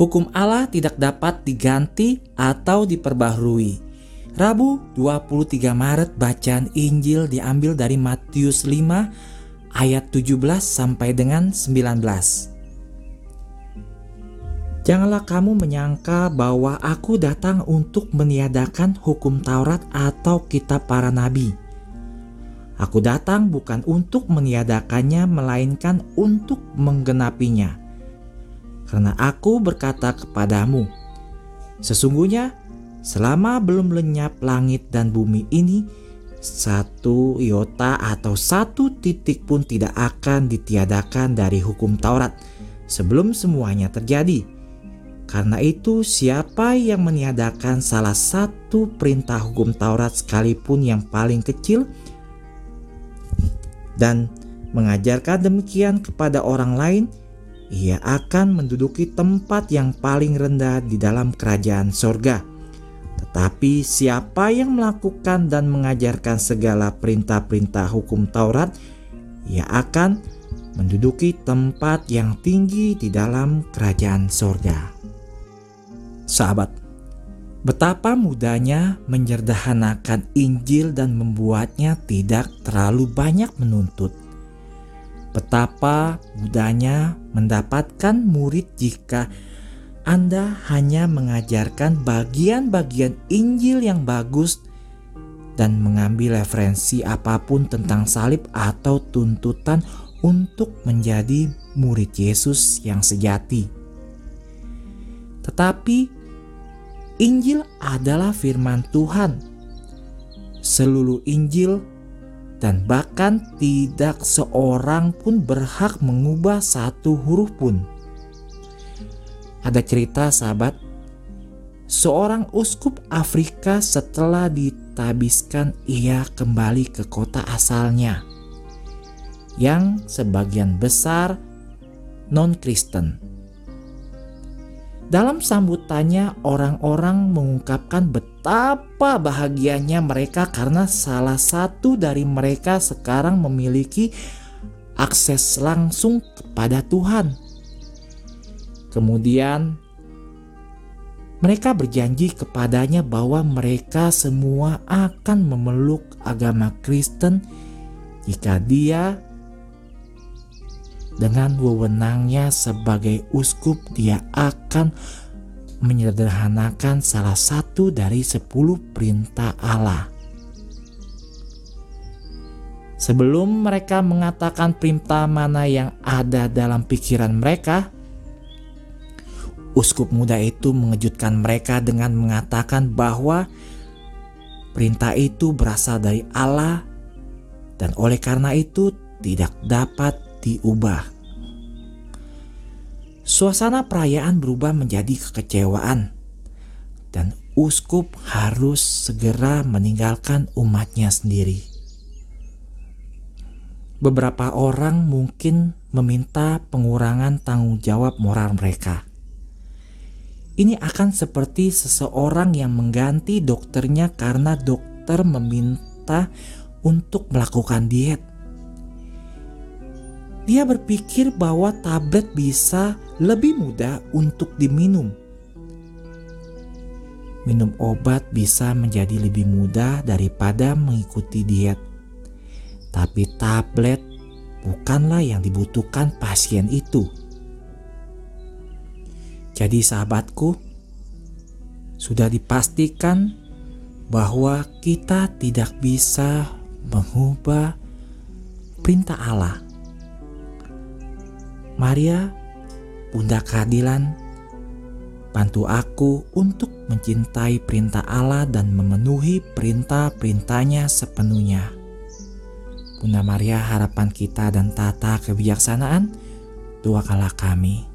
Hukum Allah tidak dapat diganti atau diperbaharui. Rabu 23 Maret bacaan Injil diambil dari Matius 5 ayat 17 sampai dengan 19. Janganlah kamu menyangka bahwa aku datang untuk meniadakan hukum Taurat atau kitab para nabi. Aku datang bukan untuk meniadakannya melainkan untuk menggenapinya. Karena aku berkata kepadamu, sesungguhnya selama belum lenyap langit dan bumi ini, satu iota atau satu titik pun tidak akan ditiadakan dari hukum Taurat sebelum semuanya terjadi. Karena itu, siapa yang meniadakan salah satu perintah hukum Taurat sekalipun yang paling kecil dan mengajarkan demikian kepada orang lain, ia akan menduduki tempat yang paling rendah di dalam kerajaan sorga. Tetapi siapa yang melakukan dan mengajarkan segala perintah-perintah hukum Taurat, ia akan menduduki tempat yang tinggi di dalam kerajaan sorga. Sahabat, betapa mudahnya menyederhanakan Injil dan membuatnya tidak terlalu banyak menuntut. Betapa mudahnya mendapatkan murid jika Anda hanya mengajarkan bagian-bagian Injil yang bagus dan mengambil referensi apa pun tentang salib atau tuntutan untuk menjadi murid Yesus yang sejati. Tetapi Injil adalah firman Tuhan. Seluruh Injil dan bahkan tidak seorang pun berhak mengubah satu huruf pun. Ada cerita sahabat, seorang uskup Afrika setelah ditabiskan ia kembali ke kota asalnya yang sebagian besar non-Kristen. Dalam sambutannya, orang-orang mengungkapkan betapa bahagianya mereka karena salah satu dari mereka sekarang memiliki akses langsung kepada Tuhan. Kemudian, mereka berjanji kepadanya bahwa mereka semua akan memeluk agama Kristen jika dia dengan wewenangnya sebagai uskup dia akan menyederhanakan salah satu dari sepuluh perintah Allah. Sebelum mereka mengatakan perintah mana yang ada dalam pikiran mereka, uskup muda itu mengejutkan mereka dengan mengatakan bahwa perintah itu berasal dari Allah dan oleh karena itu tidak dapat diubah. Suasana perayaan berubah menjadi kekecewaan, dan uskup harus segera meninggalkan umatnya sendiri. Beberapa orang mungkin meminta pengurangan tanggung jawab moral mereka. Ini akan seperti seseorang yang mengganti dokternya karena dokter meminta untuk melakukan diet. Dia berpikir bahwa tablet bisa lebih mudah untuk diminum. Minum obat bisa menjadi lebih mudah daripada mengikuti diet. Tapi tablet bukanlah yang dibutuhkan pasien itu. Jadi sahabatku, sudah dipastikan bahwa kita tidak bisa mengubah perintah Allah Maria, Bunda Keadilan, bantu aku untuk mencintai perintah Allah dan memenuhi perintah-perintahnya sepenuhnya. Bunda Maria harapan kita dan tata kebijaksanaan, doakanlah kami.